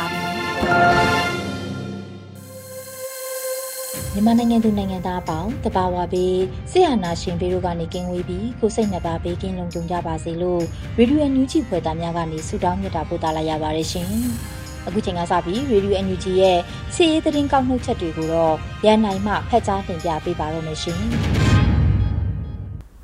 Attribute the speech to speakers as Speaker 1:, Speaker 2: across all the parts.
Speaker 1: ါပြီ
Speaker 2: မြန်မာနိုင်ငံသူနိုင်ငံသားအပေါင်းတဘာဝပေးဆရာနာရှင်ပေတို့ကနေကင်းဝေးပြီးကိုစိတ်နှစ်ပါးဘေးကင်းလုံခြုံကြပါစေလို့ရေဒီယိုအန်ယူဂျီဖွယ်သားများကနေဆုတောင်းမြတ်တာပို့သလာရပါတယ်ရှင်။အခုချိန်ကစပြီးရေဒီယိုအန်ယူဂျီရဲ့စီရေးသတင်းကောက်နှုတ်ချက်တွေကိုတော့ရန်နိုင်မှဖတ်ကြားတင်ပြပေးပါရမရှင်။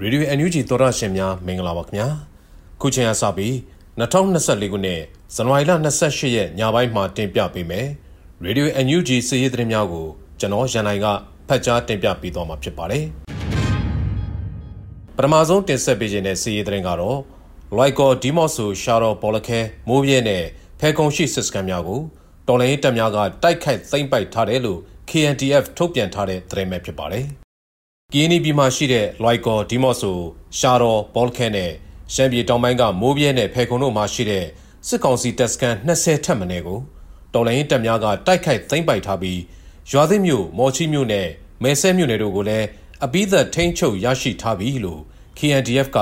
Speaker 3: ရေဒီယိုအန်ယူဂျီသောရရှင်များမင်္ဂလာပါခင်ဗျာ။ခုချိန်ကစပြီး2024ခုနှစ် ဇန်နဝါရီလ28ရက်ညပိုင်းမှာတင်ပြပေးမယ်။ Radio NUG စီးရီးသတင်းများကိုကျွန်တော်ရန်နိုင်ကဖတ်ကြားတင်ပြပေးသွားမှာဖြစ်ပါတယ်။ပထမဆုံးတင်ဆက်ပေးခြင်းတဲ့စီးရီးသတင်းကတော့ Loico Dimoso Sharo Polake မိုးပြဲနဲ့ဖဲကုံရှိစစ်စကန်များကိုတော်လိုင်းတပ်များကတိုက်ခိုက်သိမ်းပိုက်ထားတယ်လို့ KNDF ထုတ်ပြန်ထားတဲ့သတင်းပဲဖြစ်ပါတယ်။ကီနီပြည်မှာရှိတဲ့ Loico Dimoso Sharo Polake နဲ့ရှမ်းပြည်တောင်ပိုင်းကမိုးပြဲနဲ့ဖဲခုံတို့မှာရှိတဲ့ စစ်ကောင်စီတပ်စခန်း20ထက်မနည်းကိုတော်လိုင်းတပ်များကတိုက်ခိုက်သိမ်းပိုက်ထားပြီးရွာသိမ်းမြို့မော်ချီမြို့နဲ့မဲဆဲမြို့နယ်တို့ကိုလည်းအပိသက်ထိန်းချုပ်ရရှိထားပြီလို့ KNDF က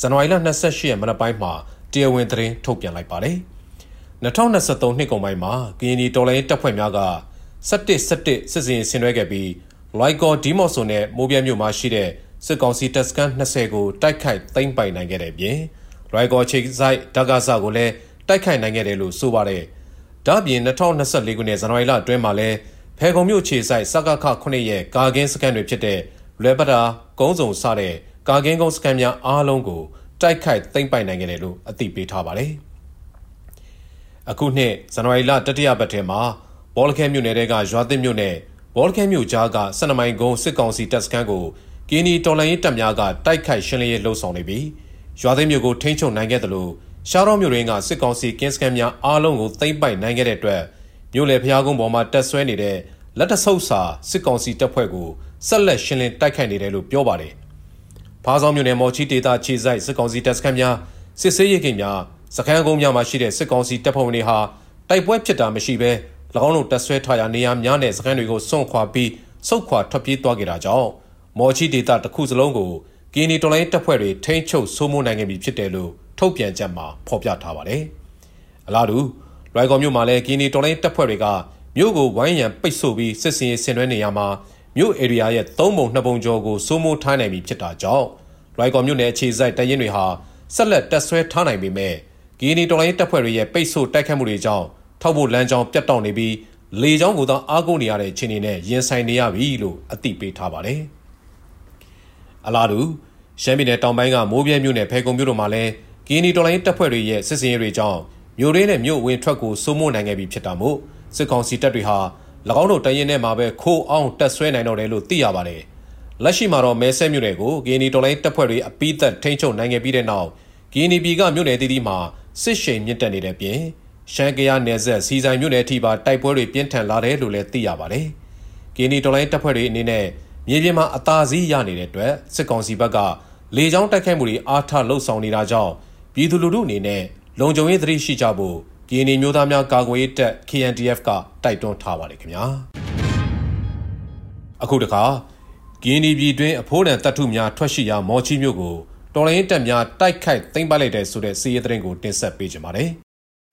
Speaker 3: ဇန်နဝါရီလ28ရက်မနက်ပိုင်းမှာတရားဝင်သတင်းထုတ်ပြန်လိုက်ပါတယ်။2023နှစ်ကုန်ပိုင်းမှာကရင်ပြည်တော်လိုင်းတပ်ဖွဲ့များက17 17စစ်စင်ဆင်နွှဲခဲ့ပြီးလိုက်ကော်ဒီမော့ဆိုနဲ့မိုးပြဲမြို့မှာရှိတဲ့စစ်ကောင်စီတပ်စခန်း20ကိုတိုက်ခိုက်သိမ်းပိုက်နိုင်ခဲ့တဲ့ပြင်ရိုက်ကော်ချိတ်ဆိုင်ဒဂါဆာကိုလည်း တိုက်ခိုက်နိုင်ခဲ့တယ်လို့ဆိုပါတယ်။ဒါ့အပြင်2024ခုနှစ်ဇန်နဝါရီလအတွင်းမှာလည်းဖဲခုံမြို့ခြေဆိုင်စကခ9ရဲ့ကာကင်းစခန်းတွေဖြစ်တဲ့လွယ်ပတာကုန်းစုံစတဲ့ကာကင်းကုန်းစခန်းများအားလုံးကိုတိုက်ခိုက်သိမ်းပိုက်နိုင်ခဲ့တယ်လို့အသိပေးထားပါတယ်။အခုနှစ်ဇန်နဝါရီလတတိယပတ်ထဲမှာဘောလခဲမြို့နယ်ကရွာသစ်မြို့နယ်ဘောလခဲမြို့ကြားကစနမိုင်ကုန်းစစ်ကောင်စီတပ်စခန်းကိုကင်းနီတော်လှန်ရေးတပ်များကတိုက်ခိုက်ရှင်းလင်းရေးလှုံ့ဆော်နေပြီးရွာသိမ်းမြို့ကိုထိန်းချုပ်နိုင်ခဲ့တယ်လို့ ရှားတော်မြို့ရင်းကစစ်ကောင်စီကင်းစခန်းများအားလုံးကိုသိမ်းပိုက်နိုင်ခဲ့တဲ့အတွက်မြို့လေဖျားကုန်းပေါ်မှာတက်ဆွဲနေတဲ့လက်တဆုပ်စာစစ်ကောင်စီတပ်ဖွဲ့ကိုဆက်လက်ရှင်းလင်းတိုက်ခိုက်နေတယ်လို့ပြောပါတယ်။ဖားဆောင်မြို့နယ်မော်ချီဒေတာခြေဆိုင်စစ်ကောင်စီတပ်စခန်းများစစ်ဆေးရေးကိန်းများစခန်းကုန်းများမှာရှိတဲ့စစ်ကောင်စီတပ်ဖွဲ့ဝင်တွေဟာတိုက်ပွဲဖြစ်တာမရှိဘဲ၎င်းတို့တပ်ဆွဲထားရာနေရာများနဲ့စခန်းတွေကိုစွန့်ခွာပြီးစုခွာထွက်ပြေးသွားကြတာကြောင့်မော်ချီဒေတာတစ်ခုစလုံးကိုကင်းနီတော်လိုင်းတပ်ဖွဲ့တွေထိန်းချုပ်စိုးမိုးနိုင်ခဲ့ပြီဖြစ်တယ်လို့ ထုတ်ပြန်ချက်မှာဖော်ပြထားပါတယ်။အလားတူလွိုင်ကော်မြို့မှာလည်းကင်းနီတော်လိုင်းတပ်ဖွဲ့တွေကမြို့ကိုဝိုင်းရံပိတ်ဆို့ပြီးစစ်စင်ရေးဆင်နွှဲနေရမှာမြို့ဧရိယာရဲ့သုံးပုံနှစ်ပုံကျော်ကိုစိုးမိုးထားနိုင်ပြီဖြစ်တာကြောင့်လွိုင်ကော်မြို့နယ်အခြေစိုက်တရင်တွေဟာဆက်လက်တက်ဆွဲထားနိုင်ပေမဲ့ကင်းနီတော်လိုင်းတပ်ဖွဲ့တွေရဲ့ပိတ်ဆို့တိုက်ခတ်မှုတွေကြောင့်ထောက်ဖို့လမ်းကြောင်းပြတ်တောက်နေပြီးလေကြောင်းကိုသာအားကိုးနေရတဲ့အခြေအနေနဲ့ရင်ဆိုင်နေရပြီလို့အသိပေးထားပါတယ်။အလားတူရှမ်းပြည်နယ်တောင်ပိုင်းကမိုးပြဲမြို့နယ်ဖဲကုံမြို့တို့မှာလည်း ကင်းနီတော်လိုင်းတပ်ဖွဲ့တွေရဲ့စစ်စင်ရေးတွေကြောင့်မြို့ရင်းနဲ့မြို့ဝင်ထွက်ကိုစိုးမိုးနိုင်ခဲ့ပြီဖြစ်တာမို့စစ်ကောင်စီတပ်တွေဟာ၎င်းတို့တရင်ထဲမှာပဲခိုးအောင်တက်ဆွဲနိုင်တော့တယ်လို့သိရပါတယ်။လက်ရှိမှာတော့မဲဆဲမြို့နယ်ကိုကင်းနီတော်လိုင်းတပ်ဖွဲ့တွေအပိသက်ထိန်းချုပ်နိုင်ခဲ့ပြီးတဲ့နောက်ကင်းနီပြည်ကမြို့နယ်တည်တည်မှာစစ်ရှိန်မြင့်တက်နေတဲ့ပြင်ရှမ်းကရနယ်ဆက်စီဆိုင်မြို့နယ်အထိပါတိုက်ပွဲတွေပြင်းထန်လာတယ်လို့လည်းသိရပါတယ်။ကင်းနီတော်လိုင်းတပ်ဖွဲ့တွေအနေနဲ့မြေပြင်မှာအသာစီးရနေတဲ့အတွက်စစ်ကောင်စီဘက်ကလေကြောင်းတိုက်ခိုက်မှုတွေအားထားလှုပ်ဆောင်နေတာကြောင့် ပြည်သူလူထုအနေနဲ့လုံခြုံရေးသတိရှိကြဖို့ပြည်내မျိုးသားများကာကွယ်ရေးတပ် KNDF ကတိုက်တွန်းထားပါတယ်ခင်ဗျာအခုတခါကင်းဒီပြည်တွင်းအဖိုးတန်တပ်ထုများထွက်ရှိရာမော်ချီမြို့ကိုတော်လိုင်းတပ်များတိုက်ခိုက်သိမ်းပိုက်လိုက်တဲ့ဆိုတဲ့စီးရဲသတင်းကိုတင်ဆက်ပေးကြပါမယ်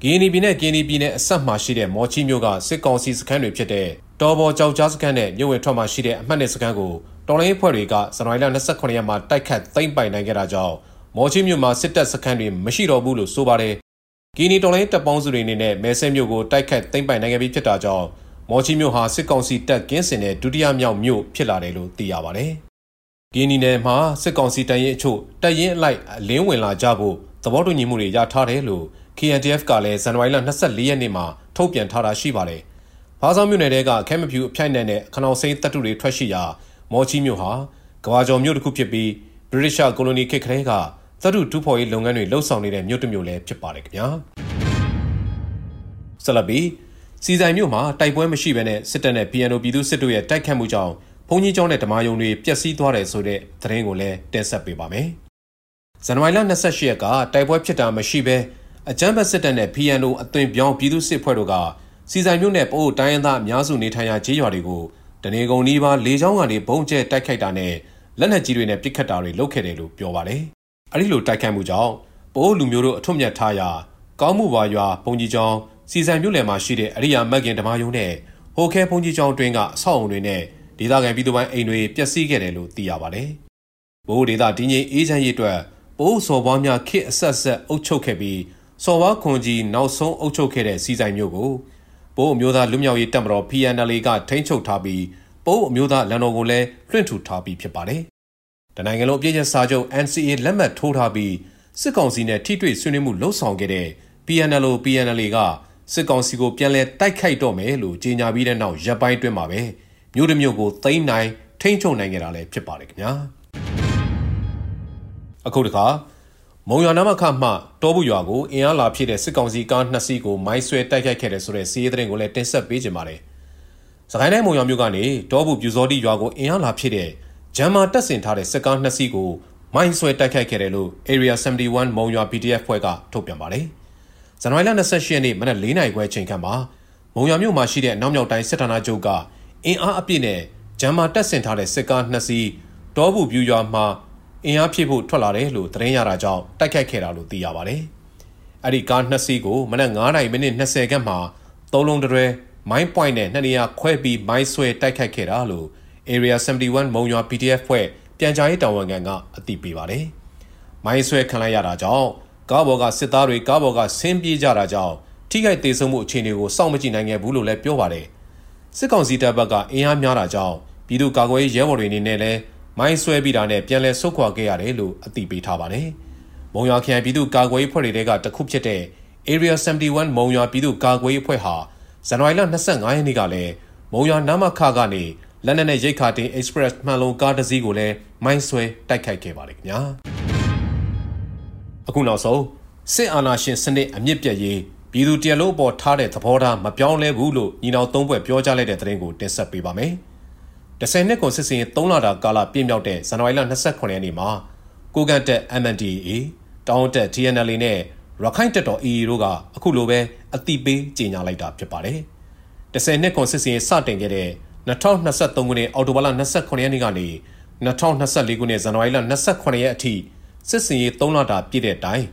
Speaker 3: ကင်းဒီပြည်နဲ့ကင်းဒီပြည်နဲ့အဆက်မှာရှိတဲ့မော်ချီမြို့ကစစ်ကောင်စီစခန်းတွေဖြစ်တဲ့တော်ဘော်ကြောက်ကြားစခန်းနဲ့မြို့ဝင်ထွက်မှာရှိတဲ့အမှတ်နှစ်စခန်းကိုတော်လိုင်းဖွဲ့တွေကဇန်နဝါရီလ29ရက်မှာတိုက်ခတ်သိမ်းပိုက်နိုင်ခဲ့တာကြောင့် မော်ချီမြို့မှာစစ်တပ်စခန်းတွေမရှိတော့ဘူးလို့ဆိုပါတယ်ကီနီတော်လိုင်းတပ်ပေါင်းစုတွေအနေနဲ့မဲဆဲမြို့ကိုတိုက်ခတ်သိမ်းပိုင်နိုင်ခဲ့ပြီးဖြစ်တာကြောင့်မော်ချီမြို့ဟာစစ်ကောင်စီတပ်ကင်းစင်တဲ့ဒုတိယမြောက်မြို့ဖြစ်လာတယ်လို့သိရပါတယ်။ကီနီနယ်မှာစစ်ကောင်စီတပ်ရင်းအချို့တပ်ရင်းအလိုက်အလင်းဝင်လာကြဖို့သဘောတူညီမှုတွေရထားတယ်လို့ KNDF ကလည်းဇန်နဝါရီလ24ရက်နေ့မှာထုတ်ပြန်ထားတာရှိပါတယ်။ဘားဆောင်မြို့နယ်တဲကခဲမဖြူအဖိုက်နယ်နဲ့ခနောင်စိမ်းတပ်တုတွေထွက်ရှိရာမော်ချီမြို့ဟာကဘာကျော်မြို့တစ်ခုဖြစ်ပြီးဗြိတိရှကိုလိုနီခေတ်ကလေးက သတ္တုတူဖော်ရေးလုပ်ငန်းတွေလှုပ်ဆောင်နေတဲ့မြို့တစ်မြို့လည်းဖြစ်ပါတယ်ခင်ဗျာဆလဘီစီဆိုင်မြို့မှာတိုက်ပွဲမရှိဘဲနဲ့စစ်တပ်နဲ့ PNO ပြည်သူစစ်တို့ရဲ့တိုက်ခတ်မှုကြောင့်ဘုံကြီးကျောင်းနဲ့ဓမာယုံတွေပျက်စီးသွားတယ်ဆိုတဲ့သတင်းကိုလည်းတင်ဆက်ပေးပါမယ်ဇန်နဝါရီလ28ရက်ကတိုက်ပွဲဖြစ်တာမရှိဘဲအကြမ်းဖက်စစ်တပ်နဲ့ PNO အသွင်ပြောင်းပြည်သူစစ်ဖွဲ့တို့ကစီဆိုင်မြို့နယ်ပို့တိုင်းရင်းသားအများစုနေထိုင်ရာခြေရွာတွေကိုတနေကုန်နီးပါးလေကြောင်းကနေဘုံကျဲတိုက်ခိုက်တာနဲ့လက်နက်ကြီးတွေနဲ့ပစ်ခတ်တာတွေလုပ်ခဲ့တယ်လို့ပြောပါတယ်။ အဲဒီလိုတိုက်ခိုက်မှုကြောင့်ပိုးလူမျိုးတို့အထွတ်မြတ်ထားရာကောင်းမှုပါရွာဘုံကြီးကျောင်းစီဆိုင်မြို့နယ်မှာရှိတဲ့အရိယာမက်ကင်ဓမ္မယုံနဲ့ဟိုခဲဘုံကြီးကျောင်းတွင်ကအဆောက်အုံတွေနဲ့ဒေသခံပြည်သူပိုင်းအိမ်တွေပျက်စီးခဲ့တယ်လို့သိရပါတယ်။ဘိုးဒေသတည်ငြိမ်အေးချမ်းရေးအတွက်ပိုးစော်ပွားများခေတ်အဆက်ဆက်အုပ်ချုပ်ခဲ့ပြီးစော်ဝါခွန်ကြီးနောက်ဆုံးအုပ်ချုပ်ခဲ့တဲ့စီဆိုင်မျိုးကိုပိုးအမျိုးသားလူမျိုးရေးတပ်မတော် PNL ကထိန်းချုပ်ထားပြီးပိုးအမျိုးသားလန်တော်ကိုလည်းလွှင့်ထူထားပြီးဖြစ်ပါတယ်။ တနိုင်ငံလုံးအပြည့်အစုံစာချုပ် NCA လက်မှတ်ထိုးထားပြီးစစ်ကောင်စီနဲ့ထိတွေ့ဆွေးနွေးမှုလှုပ်ဆောင်ခဲ့တဲ့ PNL PNL ကစစ်ကောင်စီကိုပြန်လည်တိုက်ခိုက်တော့မယ်လို့ကြေညာပြီးတဲ့နောက်ရပ်ပိုင်းတွင်းမှာပဲမြို့တစ်မြို့ကိုသိမ်းနိုင်ထိန်းချုပ်နိုင်ကြတာလည်းဖြစ်ပါတယ်ခင်ဗျာ။အခုတခါမုံရွာနာမခမှတောဘူးရွာကိုအင်အားလာဖြစ်တဲ့စစ်ကောင်စီကားနှစ်စီးကိုမိုင်းဆွဲတိုက်ခိုက်ခဲ့တဲ့ဆိုတဲ့စီးရဲတဲ့ရင်ကိုလည်းတင်ဆက်ပေးကြပါတယ်။စကိုင်းတိုင်းမုံရွာမြို့ကနေတောဘူးပြူစောတိရွာကိုအင်အားလာဖြစ်တဲ့ ဂျမ်မာတက်ဆင်ထားတဲ့စစ်ကားနှစ်စီးကိုမိုင်းဆွဲတိုက်ခိုက်ခဲ့တယ်လို့ Area 71မုံရွာ PDF ဖွဲ့ကထုတ်ပြန်ပါတယ်။ဇန်နဝါရီလ28ရက်နေ့မနက်4နာရီခွဲချိန်ခန့်မှာမုံရွာမြို့မှာရှိတဲ့နောက်မြောက်တိုင်းစစ်ဌာနချုပ်ကအင်အားအပြည့်နဲ့ဂျမ်မာတက်ဆင်ထားတဲ့စစ်ကားနှစ်စီးတောဘူးပြူရွာမှာအင်အားဖြည့်ဖို့ထွက်လာတယ်လို့သတင်းရတာကြောင့်တိုက်ခိုက်ခဲ့တာလို့သိရပါတယ်။အဲ့ဒီကားနှစ်စီးကိုမနက်9:00မိနစ်20ခန့်မှာသုံးလုံးတရဲမိုင်းပွိုင်းနဲ့နှစ်နေရာခွဲပြီးမိုင်းဆွဲတိုက်ခိုက်ခဲ့တာလို့ Area 71မုံရွာ PDF ဖွဲ့ပြန်ကြားရေးတာဝန်ခံကအသိပေးပါတယ်။မိုင်းဆွဲခံလိုက်ရတာကြောင့်ကားပေါ်ကစစ်သားတွေကားပေါ်ကဆင်းပြေးကြတာကြောင့်ထိခိုက်ဒေဆုံးမှုအခြေအနေကိုစောင့်မကြည့်နိုင်ခဲ့ဘူးလို့လည်းပြောပါတယ်။စစ်ကောင်စီတပ်ဘက်ကအင်အားများတာကြောင့်ပြည်သူ့ကာကွယ်ရေးရဲဘော်တွေအနေနဲ့လည်းမိုင်းဆွဲပြီးတာနဲ့ပြန်လည်ဆုတ်ခွာခဲ့ရတယ်လို့အသိပေးထားပါတယ်။မုံရွာခရိုင်ပြည်သူ့ကာကွယ်ရေးအဖွဲ့တွေကတခုဖြစ်တဲ့ Area 71မုံရွာပြည်သူ့ကာကွယ်ရေးအဖွဲ့ဟာဇန်နဝါရီလ25ရက်နေ့ကလည်းမုံရွာနမခကနေ လက်နက်နဲ့ရိတ်ခါတင် Express မှန်လုံးကားတစ်စီးကိုလည်းမိုင်းဆွဲတိုက်ခိုက်ခဲ့ပါတယ်ခင်ဗျာအခုနောက်ဆုံးစစ်အာဏာရှင်စနစ်အမြင့်ပြတ်ရေးပြည်သူတရလုံးပေါ်ထားတဲ့သဘောထားမပြောင်းလဲဘူးလို့ညီနောင်သုံးဘွဲ့ပြောကြားလိုက်တဲ့သတင်းကိုတင်ဆက်ပေးပါမယ်။10နှစ်ကုန်စစ်စင်3လတာကာလပြည့်မြောက်တဲ့ဇန်နဝါရီလ29ရက်နေ့မှာကိုကန်တက် MNDAA တောင်းတက် TNL နဲ့ရခိုင်တပ်တော် AA တို့ကအခုလိုပဲအတိပေးကြေညာလိုက်တာဖြစ်ပါတယ်။10နှစ်ကုန်စစ်စင်စတင်ခဲ့တဲ့ 2023ခုနှစ်အောက်တိုဘာလ29ရက်နေ့ကနေ2024ခုနှစ်ဇန်နဝါရီလ28ရက်အထိစစ်စင်ရေး3လတာပြည့်တဲ့တိုင်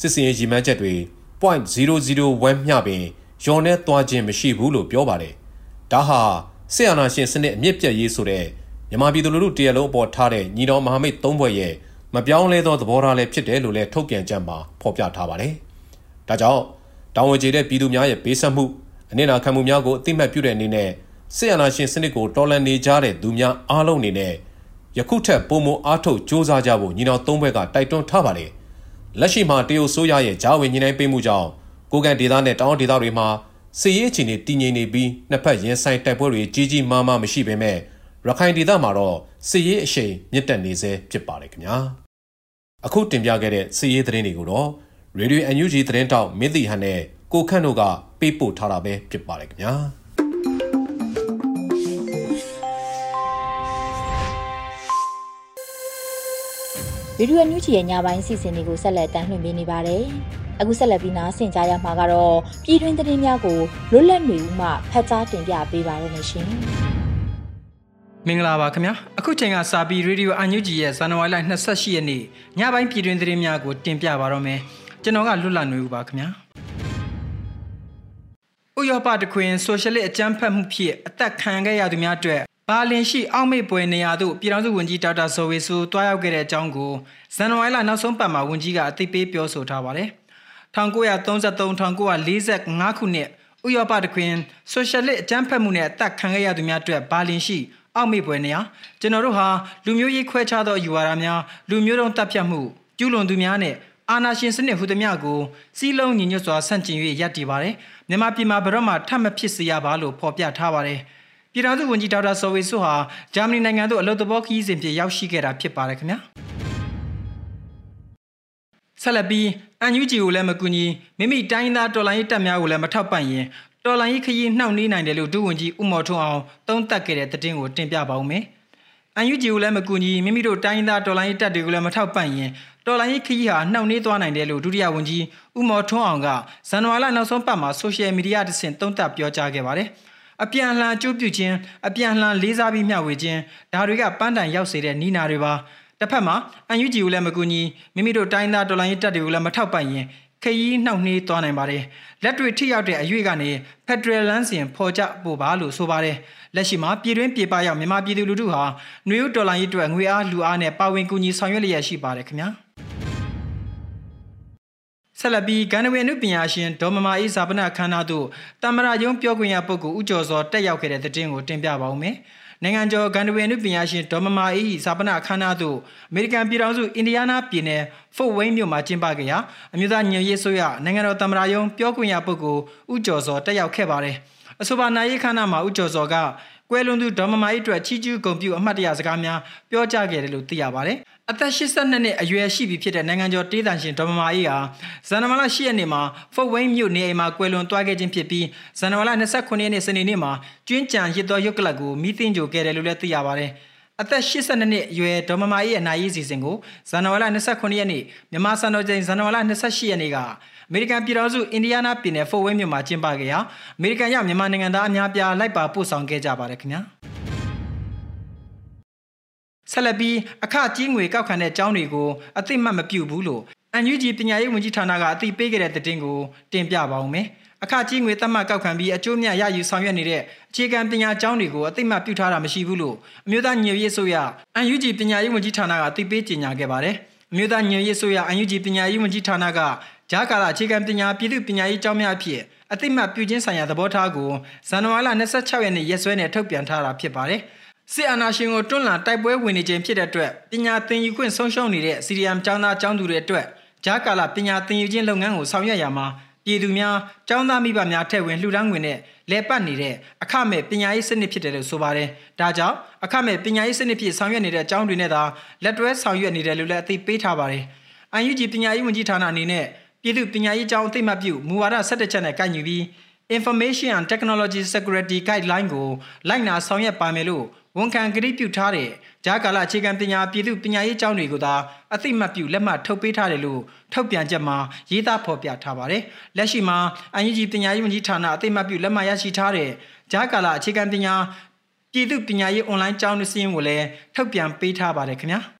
Speaker 3: စစ်စင်ရေးရည်မှန်းချက်တွေ 0.001မျှပင်ရော်နေသွားခြင်းမရှိဘူးလို့ပြောပါတယ်။ဒါဟာဆီယနာရှင်စနစ်အမြင့်ပြတ်ရေးဆိုတဲ့မြန်မာပြည်သူလူထုတရလုံးအပေါ်ထားတဲ့ညီတော်မဟာမိတ်သုံးဘွဲ့ရဲ့မပြောင်းလဲသောသဘောထားလည်းဖြစ်တယ်လို့လည်းထုတ်ပြန်ကြမှာဖော်ပြထားပါတယ်။ဒါကြောင့်တောင်ဝကျေတဲ့ပြည်သူများရဲ့ပေးဆက်မှုအနစ်နာခံမှုများကိုအသိမှတ်ပြုတဲ့အနေနဲ့ ဆီယနာရှင်စနစ်ကိုတော်လှန်နေကြတဲ့သူများအားလုံးအနေနဲ့ယခုထက်ပိုမိုအားထုတ်စ조사ကြဖို့ညီတော်သုံးဘွဲ့ကတိုက်တွန်းထားပါတယ်။လက်ရှိမှာတရုတ်ဆိုးရရဲ့ဂျာဝင်ညီနိုင်ပေးမှုကြောင့်ကိုကန်ဒေသနဲ့တောင်ဒေသတွေမှာစစ်ရေးအခြေအနေတည်ငြိမ်နေပြီးနှစ်ဖက်ရင်ဆိုင်တိုက်ပွဲတွေကြီးကြီးမားမားမရှိပေမဲ့ရခိုင်ဒေသမှာတော့စစ်ရေးအရှိန်မြင့်တက်နေဆဲဖြစ်ပါတယ်ခင်ဗျာအခုတင်ပြခဲ့တဲ့စစ်ရေးသတင်းတွေကိုတော့ Radio NUG သတင်းတောက်မင်းတီဟန်နဲ့ကိုခန့်တို့ကပေးပို့ထားတာပဲဖြစ်ပါတယ်ခင်ဗျာ
Speaker 2: ဗီဒီယိုအန်ယူဂျီရဲ့ညပိုင်းစီစဉ်တွေကိုဆက်လက်တင်ပြနေပါတယ်။အခုဆက်လက်ပြီးနားဆင်ကြရမှာကတော့ပြည်တွင်းသတင်းများကိုလွတ်လပ်နေဦးမှဖတ်ကြားတင်ပြပေးပါရမရှင်
Speaker 4: မင်္ဂလာပါခင်ဗျာအခုချိန်ကစာပီရေဒီယိုအန်ယူဂျီရဲ့ဇန်နဝါရီလ28ရက်နေ့ညပိုင်းပြည်တွင်းသတင်းများကိုတင်ပြပါတော့မယ်ကျွန်တော်ကလွတ်လပ်နေဦးပါခင်ဗျာဥရောပတခွင်ဆိုရှယ်လစ်အကြမ်းဖက်မှုဖြင့်အသက်ခံခဲ့ရသူများအတွက် ဘာလင်ရှိအောက်မေ့ပွဲနေရာသို့ပြည်ထောင်စုဝန်ကြီးဒေါက်တာဇော်ဝေဆူတွားရောက်ခဲ့တဲ့အကြောင်းကိုဇန်နဝါရီလနောက်ဆုံးပတ်မှာဝန်ကြီးကအသိပေးပြောဆိုထားပါတယ်။1933-1945ခုနှစ်ဥရောပတခွင်ဆိုရှယ်လစ်အကြမ်းဖက်မှုနဲ့အသက်ခံခဲ့ရသူများအတွက်ဘာလင်ရှိအောက်မေ့ပွဲနေရာကျွန်တော်တို့ဟာလူမျိုးရေးခွဲခြားသောယူဝါဒများလူမျိုးတုံးတပ်ဖြတ်မှုကျူးလွန်သူများနဲ့အာဏာရှင်စနစ်ဟူသည်များကိုစီးလုံးညီညွတ်စွာဆန့်ကျင်၍ရပ်တည်ပါတယ်မြန်မာပြည်မှာဘရော့မှထပ်မဖြစ်စေရပါလို့ဖော်ပြထားပါတယ် ပြည်ထောင်စုဝန်ကြီးဒေါက်တာစောဝေစုဟာဂျာမနီနိုင်ငံသို့အလုပ်သဘောခရီးစဉ်ဖြင့်ရောက်ရှိခဲ့တာဖြစ်ပါတယ်ခင်ဗျာဆက်လက်ပြီးအန်ယူဂျီကိုလည်းမကူညီမိမိတိုင်းသားတော်လိုင်းတပ်များကိုလည်းမထောက်ပံ့ရင်တော်လိုင်းခရီးနှောင့်နှေးနိုင်တယ်လို့ဒုဝန်ကြီးဦးမော်ထွန်းအောင်သုံးသပ်ခဲ့တဲ့သတင်းကိုတင်ပြပါဦးမယ်။အန်ယူဂျီကိုလည်းမကူညီမိမိတို့တိုင်းသားတော်လိုင်းတပ်တွေကိုလည်းမထောက်ပံ့ရင်တော်လိုင်းခရီးဟာနှောင့်နှေးသွားနိုင်တယ်လို့ဒုတိယဝန်ကြီးဦးမော်ထွန်းအောင်ကဇန်နဝါရီလနောက်ဆုံးပတ်မှာဆိုရှယ်မီဒီယာတစ်ဆင့်သုံးသပ်ပြောကြားခဲ့ပါတယ်။ အပြန်အလှန်ကြိုးပြုခြင်းအပြန်အလှန်လေးစားပြီးမျှဝေခြင်းဒါတွေကပန်းတိုင်ရောက်စေတဲ့နီးနာတွေပါ။တစ်ဖက်မှာအန်ယူဂျီကိုလည်းမကူညီမိမိတို့တိုင်းသားတော်လိုင်းတပ်တွေကိုလည်းမထောက်ပံ့ရင်ခရီးနှောက်နှေးသွားနိုင်ပါတယ်လက်တွေထိရောက်တဲ့အရွေ့ကနေဖက်ဒရယ်လမ်းစဉ်ဖော်ကြပို့ပါလို့ဆိုပါတယ်လက်ရှိမှာပြည်တွင်းပြည်ပရောက်မြန်မာပြည်သူလူထုဟာနှွေဦးဒေါ်လာရေးအတွက်ငွေအားလူအားနဲ့ပါဝင်ကူညီဆောင်ရွက်လျက်ရှိပါတယ်ခင်ဗျာ ဆက်လက်ပြီးဂန္ဓဝေနုပညာရှင်ဒေါ်မမာအေးဇာပနခန္ဓာတို့တမရယုံပြောခွင့်ရပုဂ္ဂိုလ်ဦးကျော်စောတက်ရောက်ခဲ့တဲ့တဲ့တင်ကိုတင်ပြပါဦးမယ်။နိုင်ငံကျော်ဂန္ဓဝေနုပညာရှင်ဒေါ်မမာအေးစာပနာအခမ်းအနားသို့အမေရိကန်ပြည်ထောင်စုအင်ဒီယားနားပြည်နယ်ဖို့ဝိန်းမြို့မှာကျင်းပခဲ့ရာအမျိုးသားညွရေးဆိုရနိုင်ငံတော်သမ္မတရုံးပြောခွင့်ရပုဂ္ဂိုလ်ဦးကျော်စောတက်ရောက်ခဲ့ပါတယ်။အဆိုပါနိုင်ရေးခမ်းနားမှာဦးကျော်စောကကွယ်လွန်သူဒေါ်မမာအေးအတွက်ချီးကျူးဂုဏ်ပြုအမှတ်တရစကားများပြောကြားခဲ့တယ်လို့သိရပါတယ်။ အသက်82နှစ်အရွယ်ရှိပြီဖြစ်တဲ့နိုင်ငံကျော်တေးတန်ရှင်ဒေါ်မမာအေးဟာဇန်နဝါရီလ10ရက်နေ့မှာဖော့ဝိန်းမြို့နေအိမ်မှာကွယ်လွန်သွားခဲ့ခြင်းဖြစ်ပြီးဇန်နဝါရီလ29ရက်နေ့စနေနေ့မှာကျွင်းကြံရစ်သောရုပ်ကလပ်ကိုမိသိင်ကြိုခဲ့တယ်လို့လည်းသိရပါတယ်။အသက်82နှစ်အရွယ်ဒေါ်မမာအေးရဲ့နိုင်ရေးစီစဉ်ကိုဇန်နဝါရီလ29ရက်နေ့မြန်မာစံတော်ချိန်ဇန်နဝါရီလ28ရက်နေ့ကအမေရိကန်ပြည်ထောင်စုအင်ဒီယားနားပြည်နယ်ဖော့ဝိန်းမြို့မှာကျင်းပခဲ့ရာအမေရိကန်ရောက်မြန်မာနိုင်ငံသားအများပြားလိုက်ပါပို့ဆောင်ခဲ့ကြပါတယ်ခင်ဗျာ။ ဆက်လက်ပြီးအခကြီးငွေကောက်ခံတဲ့ကျောင်းတွေကိုအသိမှတ်မပြုဘူးလို့အန်ယူဂျီပညာရေးဝန်ကြီးဌာနကအသိပေးခဲ့တဲ့သတင်းကိုတင်ပြပါဦးမယ်။အခကြီးငွေသတ်မှတ်ကောက်ခံပြီးအကျိုးမြတ်ရယူဆောင်ရွက်နေတဲ့အခြေခံပညာကျောင်းတွေကိုအသိမှတ်ပြုထားတာမရှိဘူးလို့အမျိုးသားညွရေးဆိုရအန်ယူဂျီပညာရေးဝန်ကြီးဌာနကအသိပေးကြေညာခဲ့ပါတယ်။အမျိုးသားညွရေးဆိုရအန်ယူဂျီပညာရေးဝန်ကြီးဌာနကဂျာကာလာအခြေခံပညာပြည်သူပညာရေးကျောင်းများအဖြစ်အသိမှတ်ပြုခြင်းဆိုင်ရာသဘောထားကိုဇန်နဝါရီလ26ရက်နေ့ရက်စွဲနဲ့ထုတ်ပြန်ထားတာဖြစ်ပါတယ်။ စစ်အာဏာရှင်ကိုတွန်းလှန်တိုက်ပွဲဝင်နေခြင်းဖြစ်တဲ့အတွက်ပညာသင်ယူခွင့်ဆုံးရှုံးနေတဲ့စီရီယမ်ကျောင်းသားကျောင်းသူတွေအတွက်ဂျာကာလာပညာသင်ယူခြင်းလုပ်ငန်းကိုဆောင်ရွက်ရမှာပြည်သူများကျောင်းသားမိဘများထည့်ဝင်လှူဒါန်းငွေနဲ့လဲပတ်နေတဲ့အခမဲ့ပညာရေးစနစ်ဖြစ်တယ်လို့ဆိုပါတယ်။ဒါကြောင့်အခမဲ့ပညာရေးစနစ်ဖြစ်ဆောင်ရွက်နေတဲ့ကျောင်းတွေနဲ့သာလက်တွဲဆောင်ရွက်နေတယ်လို့လည်းအသိပေးထားပါတယ်။ UNG ပညာရေးဝန်ကြီးဌာနအနေနဲ့ပြည်သူပညာရေးကျောင်းအသိမှတ်ပြုမူဝါဒ17ချက်နဲ့ကိုက်ညီပြီး Information and Technology Security Guideline ကိုလိုက်နာဆောင်ရွက်ပါမယ်လို့ ဝန်ခံကတိပြုထားတဲ့ဂျာကာလအခြေခံပညာပြည်သူပညာရေးကျောင်းတွေကိုသာအသိမှတ်ပြုလက်မှတ်ထုတ်ပေးထားတယ်လို့ထုတ်ပြန်ချက်မှာရေးသားဖော်ပြထားပါတယ်။လက်ရှိမှာအန်ယူဂျီပညာရေးဝန်ကြီးဌာနအသိမှတ်ပြုလက်မှတ်ရရှိထားတဲ့ဂျာကာလအခြေခံပညာပြည်သူပညာရေးအွန်လိုင်းကျောင်းစီးရင်ကိုလည်းထုတ်ပြန်ပေးထားပါတယ်ခင်ဗျာ။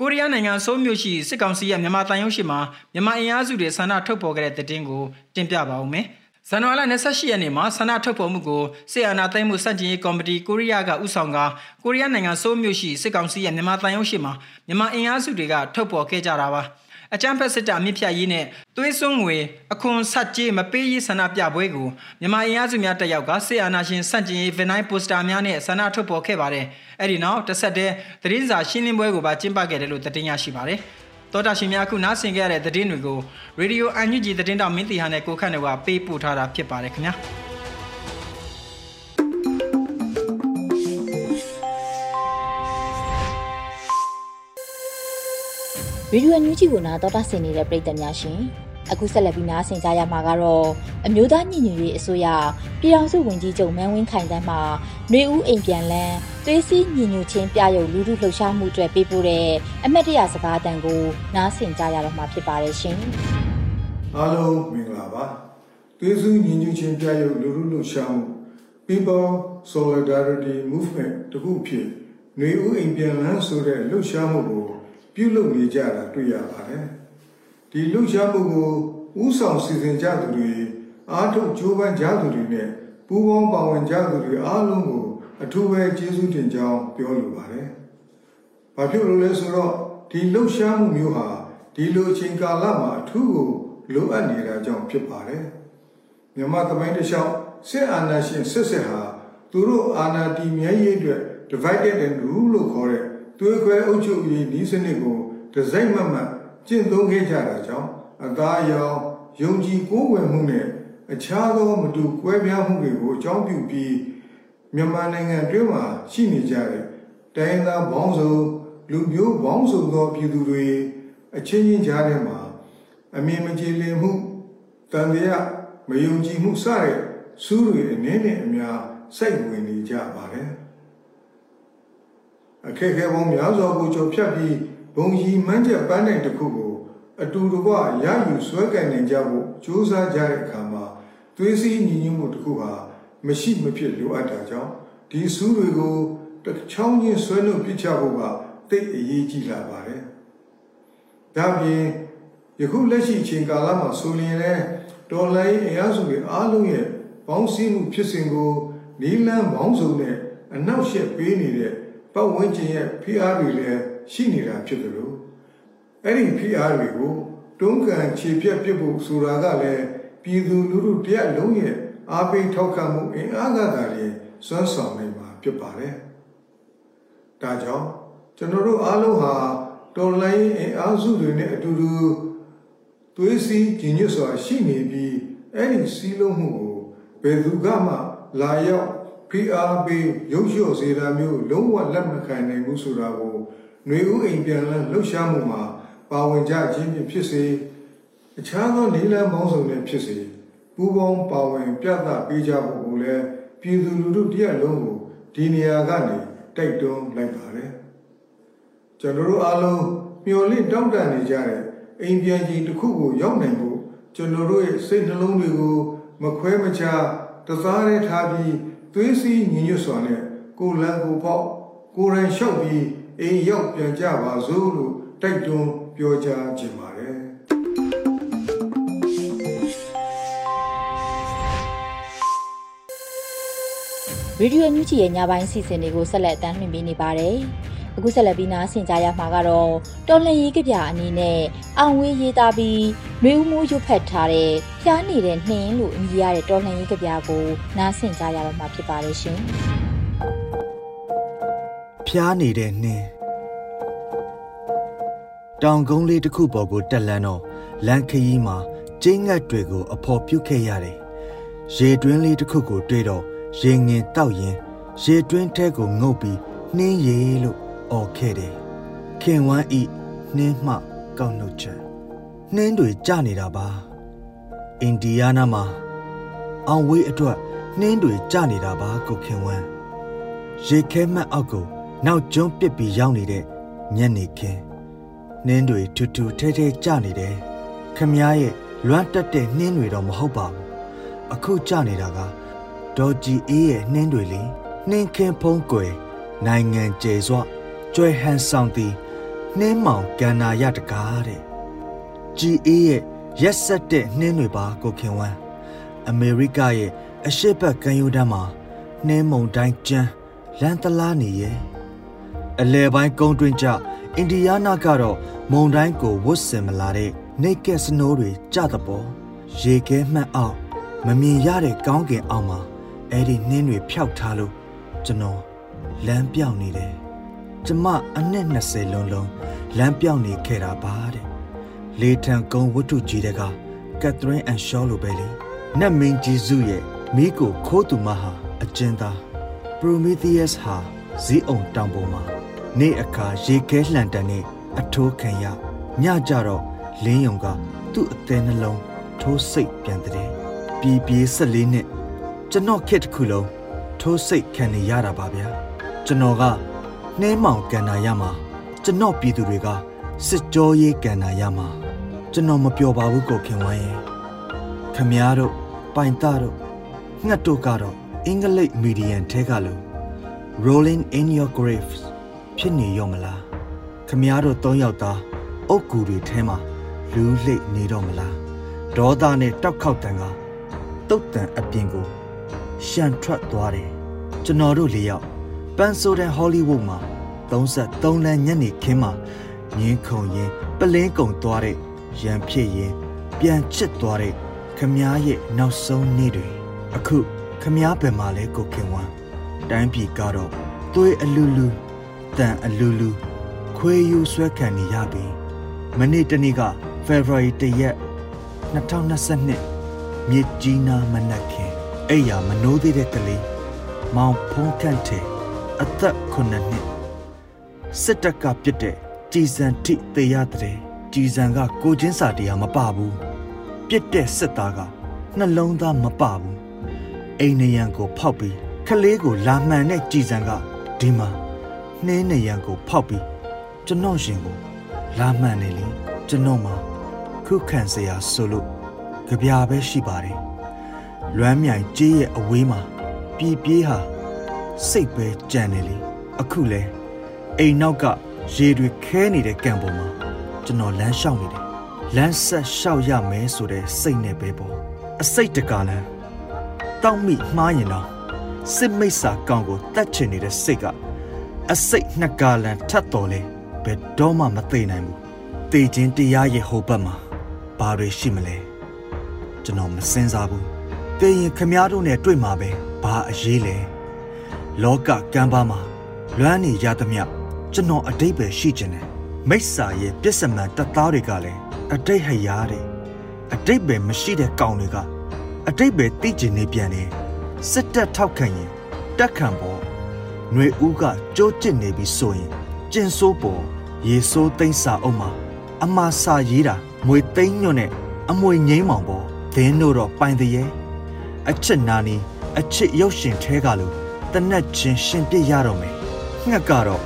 Speaker 4: ကိုရီးယားနိုင်ငံဆိုးမြို့ရှိစစ်ကောင်စီရဲ့မြန်မာတန်ရုံးရှိမှာမြန်မာအင်အားစုတွေဆန္ဒထုတ်ဖော်ခဲ့တဲ့တဲ့တင်ကိုတင်ပြပါဦးမယ်။ ဇန်နဝါရီလ28ရက်နေ့မှာဆန္ဒထုတ်ဖော်မှုကိုစစ်အာဏာသိမ်းမှုစတင်ရေးကော်မတီကိုရီးယားကဥဆောင်ကကိုရီးယားနိုင်ငံဆိုးမြို့ရှိစစ်ကောင်စီရဲ့မြန်မာတန်ရုံးရှိမှာမြန်မာအင်အားစုတွေကထုတ်ဖော်ခဲ့ကြတာပါအကြမ်းဖက်စစ်တပ်အမြင့်ဖြတ်ရေးနဲ့သွေးစွန်းငွေအခွန်ဆက်ကြေးမပေးရေးဆန္ဒပြပွဲကိုမြန်မာအင်အားစုများတက်ရောက်ကစစ်အာဏာရှင်စန့်ကျင်ရေးဗင်နိုင်းပိုစတာများနဲ့ဆန္ဒထုတ်ဖော်ခဲ့ပါတယ်။အဲဒီနောက်တစ်ဆက်တည်းသတင်းစာရှင်းလင်းပွဲကိုပါကျင်းပခဲ့တယ်လို့သတင်းရရှိပါတယ်။ တောတာရှင်များအခုနားဆင်ကြရတဲ့သတင်းတွေကိုရေဒီယိုအန်ယူဂျီသတင်းတောင်မင်းတီဟာနဲ့ကိုခန့်တွေကပေးပို့ထားတာဖြစ်ပါတယ်ခင်ဗျာ
Speaker 2: ရေဒီယိုညူးဂျီကိုနာတော်တာဆင်နေတဲ့ပရိသတ်များရှင်အခုဆက်လက်ပြီးနားဆင်ကြရမှာကတော့အမျိုးသားညီညွတ်ရေးအစိုးရပြည်ထောင်စုဝန်ကြီးချုပ်မန်းဝင်းခိုင်တန်းမှຫນွေဦးအိမ်ပြန်လန်း သွေးစည်းညီညွတ်ခြင်းပြရုပ်လူထုလှုပ်ရှားမှုအတွက်ပေးပို့တဲ့အမတ်တရစကားအတန်ကိုနားဆင်ကြရတော့မှာဖြစ်ပါတယ်ရှင်။
Speaker 5: အားလုံးမင်္ဂလာပါ။သွေးစည်းညီညွတ်ခြင်းပြရုပ်လူထုလှုပ်ရှားမှု People Solidarity Movement တခုဖြစ်ຫນွေဦးအိမ်ပြန်လန်းဆိုတဲ့လှုပ်ရှားမှုကိုပြုလုပ်နေကြတာတွေ့ရပါတယ်။ဒီလှုပ်ရှားမှုကိုဥဆောင်စီစဉ်ကြသူတွေအားထုတ်ကြိုးပမ်းကြသူတွေနဲ့ပူးပေါင်းပါဝင်ကြသူတွေအားလုံးကို အထူးပဲကျေးဇူးတင်ကြောင်းပြောလိုပါတယ်။ဘာဖြစ်လို့လဲဆိုတော့ဒီလှုပ်ရှားမှုမျိုးဟာဒီလိုအချိန်ကာလမှာအထူးကိုလိုအပ်နေတာကြောင့်ဖြစ်ပါတယ်မြန်မာသမိုင်းတစ်လျှောက်စစ်အာဏာရှင်စစ်စစ်ဟာသူတို့အာဏာတည်မြဲရေးအတွက် divided and rule လို့ခေါ်တဲ့သွေးခွဲအုပ်ချုပ်ရေးနည်းစနစ်ကိုဒီဇိုင်းမှတ်မှတ်ကျင့်သုံးခဲ့ကြတာကြောင့်အသားအရောင်ယုံကြည်ကိုးကွယ်မှုနဲ့အခြားသောမတူကွဲပြားမှုတွေကိုအကြောင်းပြုပြီး မြန်မာနိုင်ငံတွင်းမှာရှိနေကြတဲ့တိုင်းသားဘောင်းစုံလူမျိုးဘောင်းစုံသောပြည်သူတွေအချင်းချင်းကြားထဲမှာအမြင်မကြည်လင်မှုတန်တရားမယုံကြည်မှုစတဲ့စူးတွေအနေနဲ့အများစိတ်ဝင်နေကြပါတယ်အခက်အခဲပေါင်းများစွာကိုကြော်ဖြတ်ပြီးဘုံကြီးမှန်းချက်ပန်းနိုင်တစ်ခုကိုအတူတကွရယူဆွဲကင်နိုင်ကြဖို့ကြိုးစားကြတဲ့အခါမှာသွေးစည်းညီညွတ်မှုတစ်ခုဟာ မရှိမဖြစ်လိုအပ်တာကြောင့်ဒီစူးတွေကိုတစ်ချောင်းချင်းဆွဲနှုတ်ပြချဖို့ကတိတ်အရေးကြီးလာပါတယ်။ဒါပြင်ယခုလက်ရှိအချိန်ကာလမှာဆိုရင်လည်းတော်လိုင်းအင်အားစုတွေအားလုံးရဲ့ပေါင်းစည်းမှုဖြစ်စဉ်ကိုနီလန်းပေါင်းစုံနဲ့အနောက်ရှက်ပေးနေတဲ့ပတ်ဝန်းကျင်ရဲ့ဖိအားတွေလည်းရှိနေတာဖြစ်တယ်လို့အဲ့ဒီဖိအားတွေကိုတွန်းကန်ခြေပြက်ပြစ်ဖို့ဆိုတာကလည်းပြည်သူလူထုတရက်လုံးရဲ့ အားပေးထောက်ခံမှုအင်အားကသာလျှင်စွမ်းဆောင်နိုင်မှာဖြစ်ပါတယ်။ဒါကြောင့်ကျွန်တော်တို့အားလုံးဟာတော်လိုင်းအင်အားစုတွေနဲ့အတူတူသွေးစည်းကြည်ညွတ်စွာရှိနေပြီးအဲ့ဒီစည်းလုံးမှုကိုဘယ်သူကမှလာရောက်ဖိအားပေးရုပ်လျှော့စေတာမျိုးလုံးဝလက်မခံနိုင်ဘူးဆိုတာကိုຫນွေဦးအိမ်ပြန်လန်းလှုပ်ရှားမှုမှာပါဝင်ကြခြင်းဖြစ်စေအခြားသောနေလန်းပေါင်းစုံနဲ့ဖြစ်စေ ပူးပေါင်းပါဝင်ပြသပေးကြဖို့ကိုလည်းပြည်သူလူထုတရက်လုံးကိုဒီနေရာကနေတိုက်တွန်းလိုက်ပါတယ်ကျွန်တော်တို့အားလုံးမျှော်လင့်တောင်းတနေကြတဲ့အိမ်ပြန်ကြီးတစ်ခုကိုရောက်နိုင်ဖို့ကျွန်တော်တို့ရဲ့စိတ်နှလုံးတွေကိုမခွဲမခြားတစားရဲထားပြီးသွေးစည်းညီညွတ်စွာနဲ့ကိုလန်ကိုပေါက်ကိုရန်လျှောက်ပြီးအိမ်ရောက်ပြန်ကြပါစို့လို့တိုက်တွန်းပြောကြားခြင်းပါတယ်
Speaker 2: ရေဒီယိုညူချီရဲ့ညပိုင်းစီစဉ်တွေကိုဆက်လက်တင်ပြနေပါတယ်။အခုဆက်လက်ပြီးနားဆင်ကြရမှာကတော့တော်လှန်ရေးကြပြအနေနဲ့အောင်ဝေးရေးသားပြီးနှွေဦးမိုးရွတ်ဖက်ထားတဲ့ဖျားနေတဲ့နှင်းလို့အမည်ရတဲ့တော်လှန်ရေးကြပြကိုနားဆင်ကြရတော့မှာဖြစ်ပါတယ်ရှင်။
Speaker 6: ဖျားနေတဲ့နှင်းတောင်ကုန်းလေးတစ်ခုပေါ်ကိုတက်လန်းတော့လမ်းခရီးမှာကျင်းငတ်တွေကိုအဖော်ပြုတ်ခဲ့ရတယ်။ရေတွင်းလေးတစ်ခုကိုတွေ့တော့ ရေငင်တောက်ရင်ရေတွင်းထဲကိုငုတ်ပြီးနှင်းရေလို့អော်ခဲ့တယ်။ခင်ဝမ်းဤနှင်းမှကောက်နှုတ်ချက်နှင်းတွေကျနေတာပါ။အင်ဒီယားနာမှာအောင်ဝေးအတွက်နှင်းတွေကျနေတာပါကိုခင်ဝမ်းရေခဲမှတ်အောက်ကိုနောက်ကျွန်းပစ်ပြီးရောက်နေတဲ့ညနေခင်းနှင်းတွေထူထူထဲထဲကျနေတယ်ခမည်းရဲ့လွမ်းတက်တဲ့နှင်းတွေတော့မဟုတ်ပါဘူးအခုကျနေတာက ဒေါ်ဂျီအေးရဲ့နှင်းတွေလေနှင်းခင်းဖုံးကွယ်နိုင်ငံကျယ်စွာကျွဲဟန်ဆောင်သည်နှင်းမောင်ကန္နာရတကားတဲ့ဂျီအေးရဲ့ရက်ဆက်တဲ့နှင်းတွေပါကိုခင်ဝမ်းအမေရိကရဲ့အရှိတ်ဘက်ကမ်းရိုးတန်းမှာနှင်းမုန်တိုင်းကျန်းလန်တလားနေရဲ့အလဲပိုင်းကုန်းတွင်းကြအင်ဒီယားနာကတော့မုန်တိုင်းကိုဝတ်ဆင်မလာတဲ့နေကက်စနိုးတွေကြတဲ့ပေါ်ရေခဲမှတ်အောင်မမြင်ရတဲ့ကောင်းကင်အောက်မှာ အဲ့ဒီနှင်းတွေဖျောက်ထားလို့ကျွန်တော်လမ်းပြောင်းနေတယ်ကျမအနှစ်20လုံးလုံးလမ်းပြောင်းနေခဲ့တာပါတဲ့လေထံကုန်းဝတ္ထုကြီးတဲ့ကကက်သရင်းအန်ရှောလိုပဲလေနတ်မင်းကြီးစုရဲ့မိကိုခိုးသူမဟာအကျဉ်းသားပရိုမီသီးယပ်စ်ဟာဇီးအောင်တောင်ပေါ်မှာနေ့အခါရေခဲလှန်တန်နဲ့အထိုးခံရညကြတော့လင်းယုံက သူ့အသေးနှလုံးထိုးစိတ်ပြန်တဲ့ပြည်ပြေးဆက်လေးနဲ့ ကျွန်တော်ခက်တစ်ခုလုံးထိုးစိတ်ခံနေရတာပါဗျာကျွန်တော်ကနှဲမောင်ကန်နာရမှာကျွန်တော်ပြည်သူတွေကစစ်ကြောရေးကန်နာရမှာကျွန်တော်မပျော်ပါဘူးကိုခင်ဝမ်းရဲ့ခမည်းတော်ပိုင်သားတို့ငှက်တို့ကတော့အင်္ဂလိပ်မီဒီယန်ထဲကလို့ rolling in your graves ဖြစ်နေရောမလားခမည်းတော်၃ယောက်သားအုတ်ကူတွေထဲမှာလူးလိတ်နေတော့မလားဒေါသနဲ့တောက်ခေါက်တန်ကတုတ်တန်အပြင်ကို ရှန်ထွက်သွားတယ်ကျွန်တော်တို့လေးယောက်ပန်ဆိုဒန်ဟောလိဝုဒ်မှာ33လမ်းညနေခင်းမှာငင်းခုန်ရင်ပလင်းကုံသွားတဲ့ရံဖြစ်ရင်ပြန်ချစ်သွားတဲ့ခမားရဲ့နောက်ဆုံးနေ့တွေအခုခမားဘယ်မှာလဲကိုခင်ဝမ်းတိုင်းပြည်ကတော့သွေးအလူလူတန်အလူလူခွေးယူဆွဲခံနေရပြီမနေ့တနေ့က February 1ရက်2022မြစ်ကြီးနားမနက်ခင် အဲ့ရမနိုးသေးတဲ့ကလေးမောင်ဖုံးခန့်ထဲအသက်9နှစ်စစ်တပ်ကပြစ်တဲ့ကြည်စံထိတေရတဲ့ကြည်စံကကိုချင်းစာတရားမပဘူးပြစ်တဲ့စစ်သားကနှလုံးသားမပဘူးအိမ်နရံကိုဖောက်ပြီးခလေးကိုလာမှန်တဲ့ကြည်စံကဒီမှာနှင်းနရံကိုဖောက်ပြီးကျွန်တော်ရှင်ကိုလာမှန်နေလေကျွန်တော်မှာခုခံစရာဆိုလို့ကြပြာပဲရှိပါတယ် လွမ်းမြိုင်ကြေးရဲ့အဝေးမှာပြည်ပြေးဟာစိတ်ပဲကြံနေလေအခုလဲအိမ်နောက်ကရေတွေခဲနေတဲ့ကံပေါ်မှာကျွန်တော်လမ်းလျှောက်နေတယ်လမ်းဆက်လျှောက်ရမယ်ဆိုတဲ့စိတ်နဲ့ပဲပေါ့အစိတ်တကာလန်းတောက်မိမှားရင်တော့စစ်မိတ်စာကောင်ကိုတတ်ချင်နေတဲ့စိတ်ကအစိတ်နှစ်ကာလန်းထတ်တော်လဲဘယ်တော့မှမသိနိုင်ဘူးတေခြင်းတရားရဲ့ဟိုဘက်မှာဘာတွေရှိမလဲကျွန်တော်မစင်စားဘူး တေရင်ခမားတို့နဲ့တွေ့မှာပဲဘာအရေးလဲလောကကမ်းပါမှာလွမ်းနေရသမျှကျွန်တော်အတိတ်ပဲရှိကျင်တယ်မိစ္ဆာရဲ့ပြစ္ဆမန်တပ်သားတွေကလည်းအတိတ်ဟရတဲ့အတိတ်ပဲမရှိတဲ့ကောင်တွေကအတိတ်ပဲသိကျင်နေပြန်တယ်စစ်တပ်ထောက်ခံရင်တက်ခံပေါ်ຫນွေဦးကကြိုးကျစ်နေပြီဆိုရင်ကျင်ဆိုးပေါ်ရေဆိုးသိမ့်စာအုပ်မှာအမာစာရေးတာမွေသိမ့်ညွန့်နဲ့အမွေငိမ့်မောင်ပေါ်ဒင်းတို့တော့ပိုင်တရေ အချစ်နာနီအချစ်ရုပ်ရှင်ထဲကလို့တနက်ချင်းရှင်ပြစ်ရတော့မယ်ငှက်ကတော့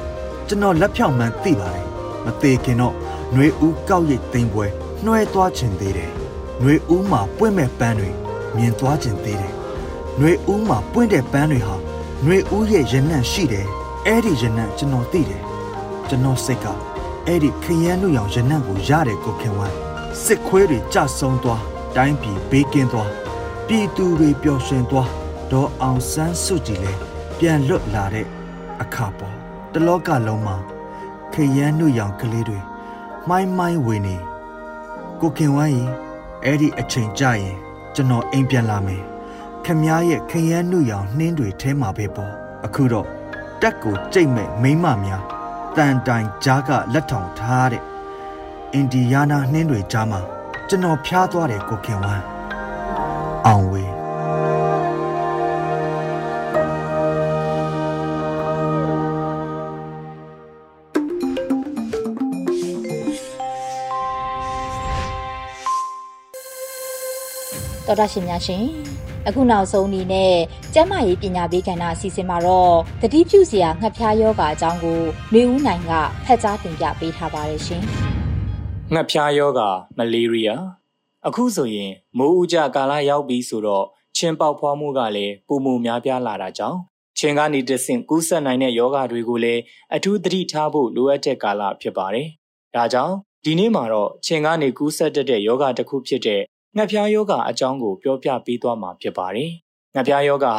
Speaker 6: ကျွန်တော်လက်ဖြောင်မှန်းသိပါတယ်မသေးခင်တော့ຫນွေဦးကောက်ရိတ်သိမ့်ပွဲနှွဲသွားခြင်းသေးတယ်။ຫນွေဦးမှာပွင့်မဲ့ပန်းတွေမြင်သွားခြင်းသေးတယ်။ຫນွေဦးမှာပွင့်တဲ့ပန်းတွေဟာຫນွေဦးရဲ့ရနံ့ရှိတယ်။အဲ့ဒီရနံ့ကျွန်တော်သိတယ်။ကျွန်တော်စိတ်ကအဲ့ဒီခရမ်းလူရောင်ရနံ့ကိုရတယ်ကိုခင်ဝမ်းစစ်ခွေးတွေကြဆုံးသွားတိုင်းပြည်ဘေးကင်းသွား ပြည်သူတွေပျော်ရွှင်သွားဒေါ်အောင်ဆန်းစုကြည်လည်းပြန်လွတ်လာတဲ့အခါပေါ်တလောကလုံးမှာခရမ်းလူရောင်ကလေးတွေမှိုင်းမှိုင်းဝင်နေကိုခင်ဝမ်းရင်အဲ့ဒီအချိန်ကြရင်ကျွန်တော်အိမ်ပြန်လာမယ်ခမည်းရဲ့ခရမ်းနှုရောင်နှင်းတွေထဲမှာပဲပေါ့အခုတော့တက်ကိုကြိတ်မဲ့မိမများတန်တိုင်ကြားကလက်ထောင်ထားတဲ့အင်ဒီယာနာနှင်းတွေကြားမှာကျွန်တော်ဖျားသွားတယ်ကိုခင်ဝမ်း အောင်ဝေး
Speaker 2: တော်တာရှင်များရှင်အခုနောက်ဆုံးအနေနဲ့ကျန်းမာရေးပညာပေးကဏ္ဍအစီအစဉ်မှာတော့တတိပြုစရာငှက်ဖျားယောဂအကြောင်းကိုနေဦးနိုင်ကဖတ်ကြားတင်ပြပေးထားပါတယ်ရှင်
Speaker 7: ငှက်ဖျားယောဂမလေရီးယား အခုဆိုရင်မိုးဦးကြကာလရောက်ပြီဆိုတော့ချင်းပေါက်ဖွားမှုကလည်းပုံမှုများပြားလာတာကြောင့်ချင်းကနေတဆင့်ကူးစက်နိုင်တဲ့ယောဂတွေကိုလည်းအထူးသတိထားဖို့လိုအပ်တဲ့ကာလဖြစ်ပါတယ်။ဒါကြောင့်ဒီနေ့မှာတော့ချင်းကနေကူးစက်တတ်တဲ့ယောဂတစ်ခုဖြစ်တဲ့ငှက်ဖျားယောဂအကြောင်းကိုပြောပြပေးသွားမှာဖြစ်ပါတယ်။ငှက်ဖျားယောဂဟာ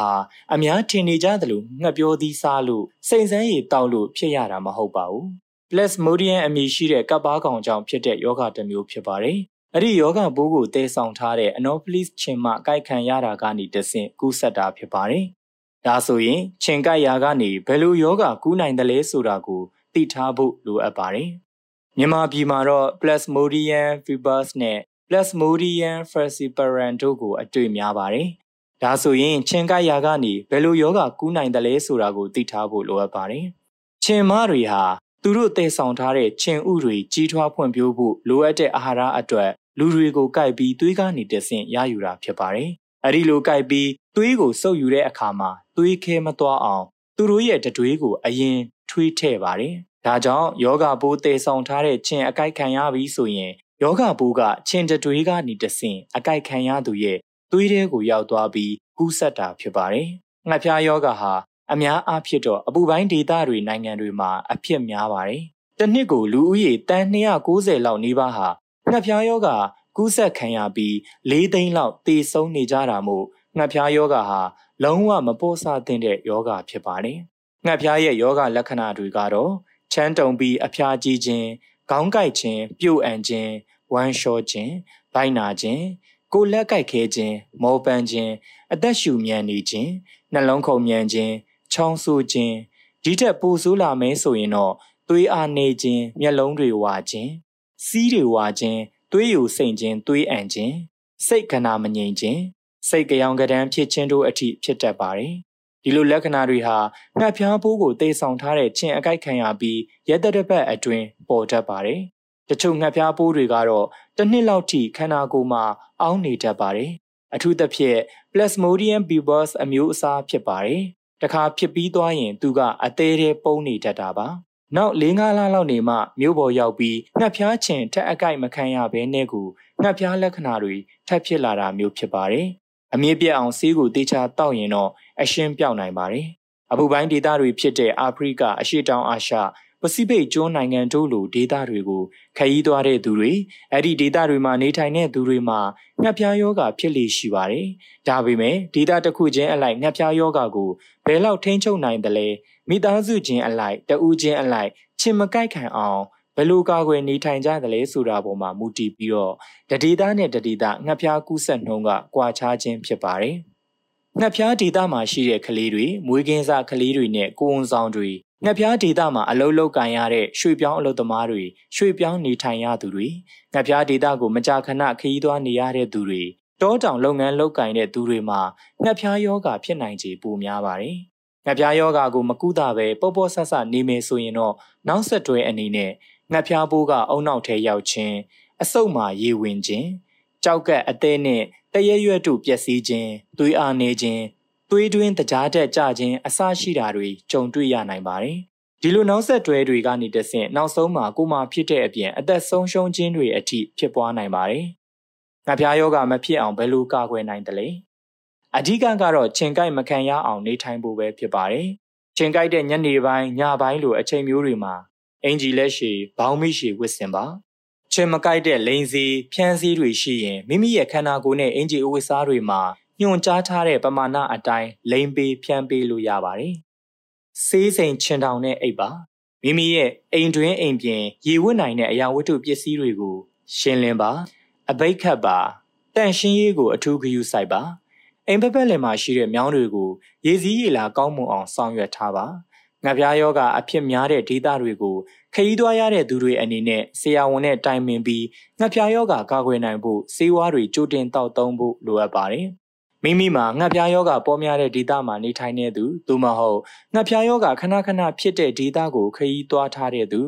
Speaker 7: အများထင်နေကြသလိုငှက်ပြောသီးစားလို့စိတ်ဆန်းရည်တောက်လို့ဖြစ်ရတာမဟုတ်ပါဘူး။ Plasmodium အမည်ရှိတဲ့ကပ်ပါးကောင်ကြောင့်ဖြစ်တဲ့ယောဂတစ်မျိုးဖြစ်ပါတယ်။ အဲ့ဒီယောဂပိုးကိုတည်ဆောင်ထားတဲ့ Anopheles ခြင်မှကိုက်ခံရတာကနေတဆင့်ကူးစက်တာဖြစ်ပါတယ်။ဒါဆိုရင်ခြင်ကိုက်ရာကနေဘယ်လိုယောဂကူးနိုင်တယ်လဲဆိုတာကိုသိထားဖို့လိုအပ်ပါတယ်။မြန်မာပြည်မှာတော့ Plasmodium vivax နဲ့ Plasmodium falciparum တို့ကိုအတွေ့များပါတယ်။ဒါဆိုရင်ခြင်ကိုက်ရာကနေဘယ်လိုယောဂကူးနိုင်တယ်လဲဆိုတာကိုသိထားဖို့လိုအပ်ပါတယ်။ခြင်မတွေဟာသူတို့တည်ဆောင်ထားတဲ့ခြင်ဥတွေကြီးထွားဖွံ့ဖြိုးဖို့လိုအပ်တဲ့အာဟာရအတွက် လူတွေကိုကိုက်ပြီးသွေးကနေတဆင့်ရယူတာဖြစ်ပါတယ်။အဲဒီလိုကိုက်ပြီးသွေးကိုစုပ်ယူတဲ့အခါမှာသွေးခဲမသွားအောင်သူတို့ရဲ့တတွေးကိုအရင်ထွေးထည့်ပါတယ်။ဒါကြောင့်ယောဂပိုးတည်ဆောင်ထားတဲ့ခြင်အကိုက်ခံရပြီဆိုရင်ယောဂပိုးကခြင်တတွေးကနေတဆင့်အကိုက်ခံရသူရဲ့သွေးထဲကိုရောက်သွားပြီးကူးစက်တာဖြစ်ပါတယ်။ငှက်ဖျားယောဂဟာအများအားဖြင့်တော့အပူပိုင်းဒေသတွေနိုင်ငံတွေမှာအဖြစ်များပါတယ်။တစ်နှစ်ကိုလူဦးရေတန်း290လောက်နီးပါးဟာ ငှက်ဖျားယောဂကူးစက်ခံရပြီး၄သိန်းလောက်သေဆုံးနေကြတာမို့ငှက်ဖျားယောဂဟာလုံးဝမပေါ်ဆသင့်တဲ့ယောဂဖြစ်ပါတယ်။ငှက်ဖျားရဲ့ယောဂလက္ခဏာတွေကတော့ချမ်းတုံပြီးအဖျားကြီးခြင်းခေါင်းကိုက်ခြင်းပြုတ်အန်ခြင်းဝမ်းလျှောခြင်းဗိုက်နာခြင်းကိုလက်ကိုက်ခဲခြင်းမောပန်းခြင်းအသက်ရှူမြန်နေခြင်းနှလုံးခုန်မြန်ခြင်းချောင်းဆူခြင်းဒီထက်ပိုဆိုးလာမဲဆိုရင်တော့သွေးအားနေခြင်းမျက်လုံးတွေဝါခြင်း စီးတွေဝါခြင်းသွေးယူစိမ့်ခြင်းသွေးအန်ခြင်းစိတ်ကနာမငြိမ်ခြင်းစိတ်ကြောင်ကဒန်းဖြစ်ခြင်းတို့အထိဖြစ်တတ်ပါတယ်ဒီလိုလက္ခဏာတွေဟာငှက်ဖျားပိုးကိုတေဆောင်ထားတဲ့ခြင်းအကိုက်ခံရပြီးရက်သက်တစ်ပတ်အတွင်းပေါ်တတ်ပါတယ်တချို့ငှက်ဖျားပိုးတွေကတော့တစ်နှစ်လောက်ထိခန္ဓာကိုယ်မှာအောင်းနေတတ်ပါတယ်အထူးသဖြင့် Plasmodium vivax အမျိုးအစားဖြစ်ပါတယ်တခါဖြစ်ပြီးသွားရင်သူကအသေးသေးပုံနေတတ်တာပါ နောက်၄၅လလောက်နေမှမြို့ပေါ်ရောက်ပြီးငှက်ဖျားချင်ထက်အကိုက်မခံရဘဲနဲ့ကိုငှက်ဖျားလက္ခဏာတွေထပ်ဖြစ်လာတာမျိုးဖြစ်ပါတယ်။အမြင့်ပြတ်အောင်ဆေးကိုတေချာတောက်ရင်တော့အရှင်းပြောက်နိုင်ပါတယ်။အပူပိုင်းဒေသတွေဖြစ်တဲ့အာဖရိကအရှေ့တောင်အာရှပစိဖိတ်ကျွန်းနိုင်ငံတို့လိုဒေသတွေကိုခရီးသွားတဲ့သူတွေအဲ့ဒီဒေသတွေမှာနေထိုင်တဲ့သူတွေမှာငှက်ဖျားယောဂဖြစ်လေရှိပါတယ်။ဒါပေမဲ့ဒေသတစ်ခုချင်းအလိုက်ငှက်ဖျားယောဂကိုဘယ်လောက်ထိန်းချုပ်နိုင်တယ်လဲ မိသားစုချင်းအလိုက်တဦးချင်းအလိုက်ချင်မကိုက်ခံအောင်ဘယ်လိုကာကွယ်နေထိုင်ကြသလဲဆိုတာပေါ်မှာမူတည်ပြီးတော့တတိသားနဲ့တတိသားငှက်ဖျားကူးဆက်နှုန်းကကွာခြားခြင်းဖြစ်ပါတယ်။ငှက်ဖျားဒေသမှာရှိတဲ့ကလေးတွေမွေးကင်းစားကလေးတွေနဲ့ကိုဝန်ဆောင်တွေငှက်ဖျားဒေသမှာအလုံးလုံးကန်ရတဲ့ရွှေပြောင်းအလုပ်သမားတွေရွှေပြောင်းနေထိုင်ရသူတွေငှက်ဖျားဒေသကိုမကြာခဏခရီးသွားနေရတဲ့သူတွေတောတောင်လုပ်ငန်းလုပ်ကင်တဲ့သူတွေမှာငှက်ဖျားယောဂဖြစ်နိုင်ခြေပိုများပါတယ်။ ငှက်ဖျားယောဂကိုမကုသပဲပေါ့ပေါ့ဆဆနေမယ်ဆိုရင်တော့နောက်ဆက်တွဲအနေနဲ့ငှက်ဖျားပိုးကအုံနောက်ထဲရောက်ခြင်းအဆုတ်မှာရေဝင်ခြင်းကြောက်ကက်အသေးနဲ့တရရွက်တို့ပျက်စီးခြင်းသွေးအားနေခြင်းသွေးတွင်းတကြားတက်ကြခြင်းအစရှိတာတွေကြုံတွေ့ရနိုင်ပါတယ်ဒီလိုနောက်ဆက်တွဲတွေကနေတဆင့်နောက်ဆုံးမှာကိုမှဖြစ်တဲ့အပြင်အသက်ဆုံးရှုံးခြင်းတွေအထိဖြစ်ပွားနိုင်ပါတယ်။ငှက်ဖျားယောဂမဖြစ်အောင်ဘယ်လိုကာကွယ်နိုင်သလဲ။ အဓိကကတော့ခြင်ကိုက်မခံရအောင်နေထိုင်ဖို့ပဲဖြစ်ပါတယ်။ခြင်ကိုက်တဲ့ညနေပိုင်းညပိုင်းလိုအချိန်မျိုးတွေမှာအင်ဂျီလက်ရှည်ဘောင်းမိရှည်ဝစ်စင်ပါ။ခြင်မကိုက်တဲ့လိန်စီဖြန်းစည်းတွေရှိရင်မိမိရဲ့ခန္ဓာကိုယ်နဲ့အင်ဂျီအဝတ်စားတွေမှာညွန်ကြားထားတဲ့ပမာဏအတိုင်းလိန်ပေးဖြန်းပေးလို့ရပါတယ်။ဆေးစိမ်ချင်တောင်နဲ့အိပ်ပါမိမိရဲ့အိမ်တွင်းအိမ်ပြင်ရေဝတ်နိုင်တဲ့အရာဝတ္ထုပစ္စည်းတွေကိုရှင်းလင်းပါအဘိတ်ခတ်ပါတန့်ရှင်းရေးကိုအထူးဂရုစိုက်ပါ အိမ်ဘက်ဘက်လယ်မှာရှိတဲ့မြောင်းတွေကိုရေစည်းရေလာကောင်းမွန်အောင်ဆောင်ရွက်ထားပါငှက်ပြားယောဂအဖြစ်များတဲ့ဒေသတွေကိုခရီးသွားရတဲ့သူတွေအနေနဲ့ဆရာဝန်နဲ့တိုင်ပင်ပြီးငှက်ပြားယောဂကာကွယ်နိုင်ဖို့ဆေးဝါးတွေကြိုတင်တောက်သုံးဖို့လိုအပ်ပါတယ်မိမိမှာငှက်ပြားယောဂပေါ်များတဲ့ဒေသမှာနေထိုင်နေသူသို့မဟုတ်ငှက်ပြားယောဂခဏခဏဖြစ်တဲ့ဒေသကိုခရီးသွားထားတဲ့သူ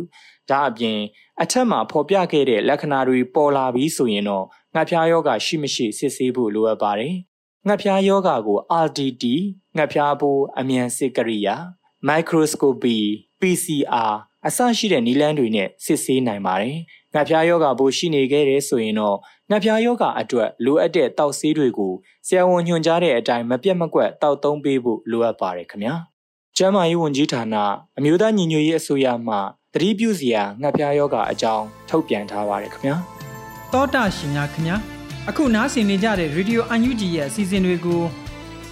Speaker 7: ဒါအပြင်အထက်မှာဖော်ပြခဲ့တဲ့လက္ခဏာတွေပေါ်လာပြီးဆိုရင်တော့ငှက်ပြားယောဂရှိမရှိစစ်ဆေးဖို့လိုအပ်ပါတယ် ငှက်ပြားယောဂကို RDT ငှက်ပြားပိုးအမြန်စစ်ကရိယာ microscopy PCR အစရှိတဲ့နည်းလမ်းတွေနဲ့စစ်ဆေးနိုင်ပါတယ်။ငှက်ဖျားယောဂပိုးရှိနေခဲ့တဲ့ဆိုရင်တော့ငှက်ဖျားယောဂအတွက်လိုအပ်တဲ့တောက်ဆေးတွေကိုဆရာဝန်ညွှန်ကြားတဲ့အတိုင်းမပြတ်မကွက်တောက်သုံးပေးဖို့လိုအပ်ပါတယ်ခင်ဗျာ။ကျန်းမာရေးဝန်ကြီးဌာနအမျိုးသားညီညွတ်ရေးအစိုးရမှသတိပြုစရာငှက်ဖျားယောဂအကြောင်းထုတ်ပြန်ထားပါတယ်ခင်ဗျာ။
Speaker 4: တောတာရှင်များခင်ဗျာ အခုနားဆင်နေကြတဲ့ Radio UNG ရဲ့အစီအစဉ်တွေကို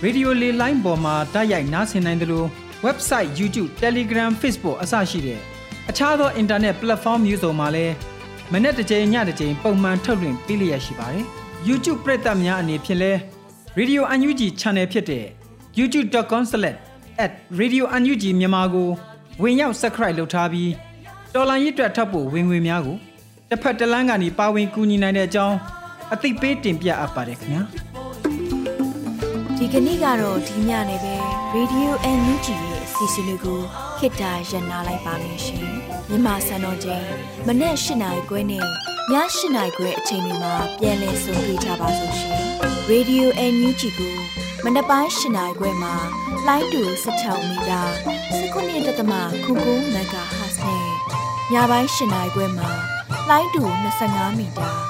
Speaker 4: Radio လေးလိုင်းပေါ်မှာတိုက်ရိုက်နားဆင်နိုင်တယ်လို့ website YouTube Telegram Facebook အစရှိတဲ့အခြားသော internet platform မျိုးစုံမှာလည်းမနေ့တစ်ချိန်ညတစ်ချိန်ပုံမှန်ထုတ်လွှင့်ပေးလျက်ရှိပါတယ်။ YouTube ပရိသတ်များအနေဖြင့်လဲ Radio UNG Channel ဖြစ်တဲ့ youtube.com/radiounug မြန်မာကိုဝင်ရောက် subscribe လုပ်ထားပြီးတော်လိုင်းရစ်တွက်ထပ်ဖို့ဝင်ငွေများကိုတစ်ဖက်တစ်လမ်းကနေပါဝင်ကူညီနိုင်တဲ့အကြောင်း အသိပေးတင်ပြအပ်ပါတယ်ခင်ဗျာ
Speaker 1: ဒီကနေ့ကတော့ဒီညနေပဲ Radio NUG ရဲ့အစီအစဉ်လေးကိုခေတ္တရ延လိုက်ပါမယ်ရှင်မြန်မာစံတော်ချိန်မနေ့၈နိုင်ခွဲနဲ့ည၈နိုင်ခွဲအချိန်တွေမှာပြောင်းလဲဆိုပြကြပါလို့ရှင် Radio NUG ကိုမနေ့ပိုင်း၈နိုင်ခွဲမှာလိုင်းတူ16မီတာ19.7ခုကူမဂါဟတ်နဲ့ညပိုင်း၈နိုင်ခွဲမှာလိုင်းတူ25မီတာ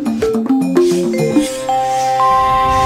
Speaker 1: Música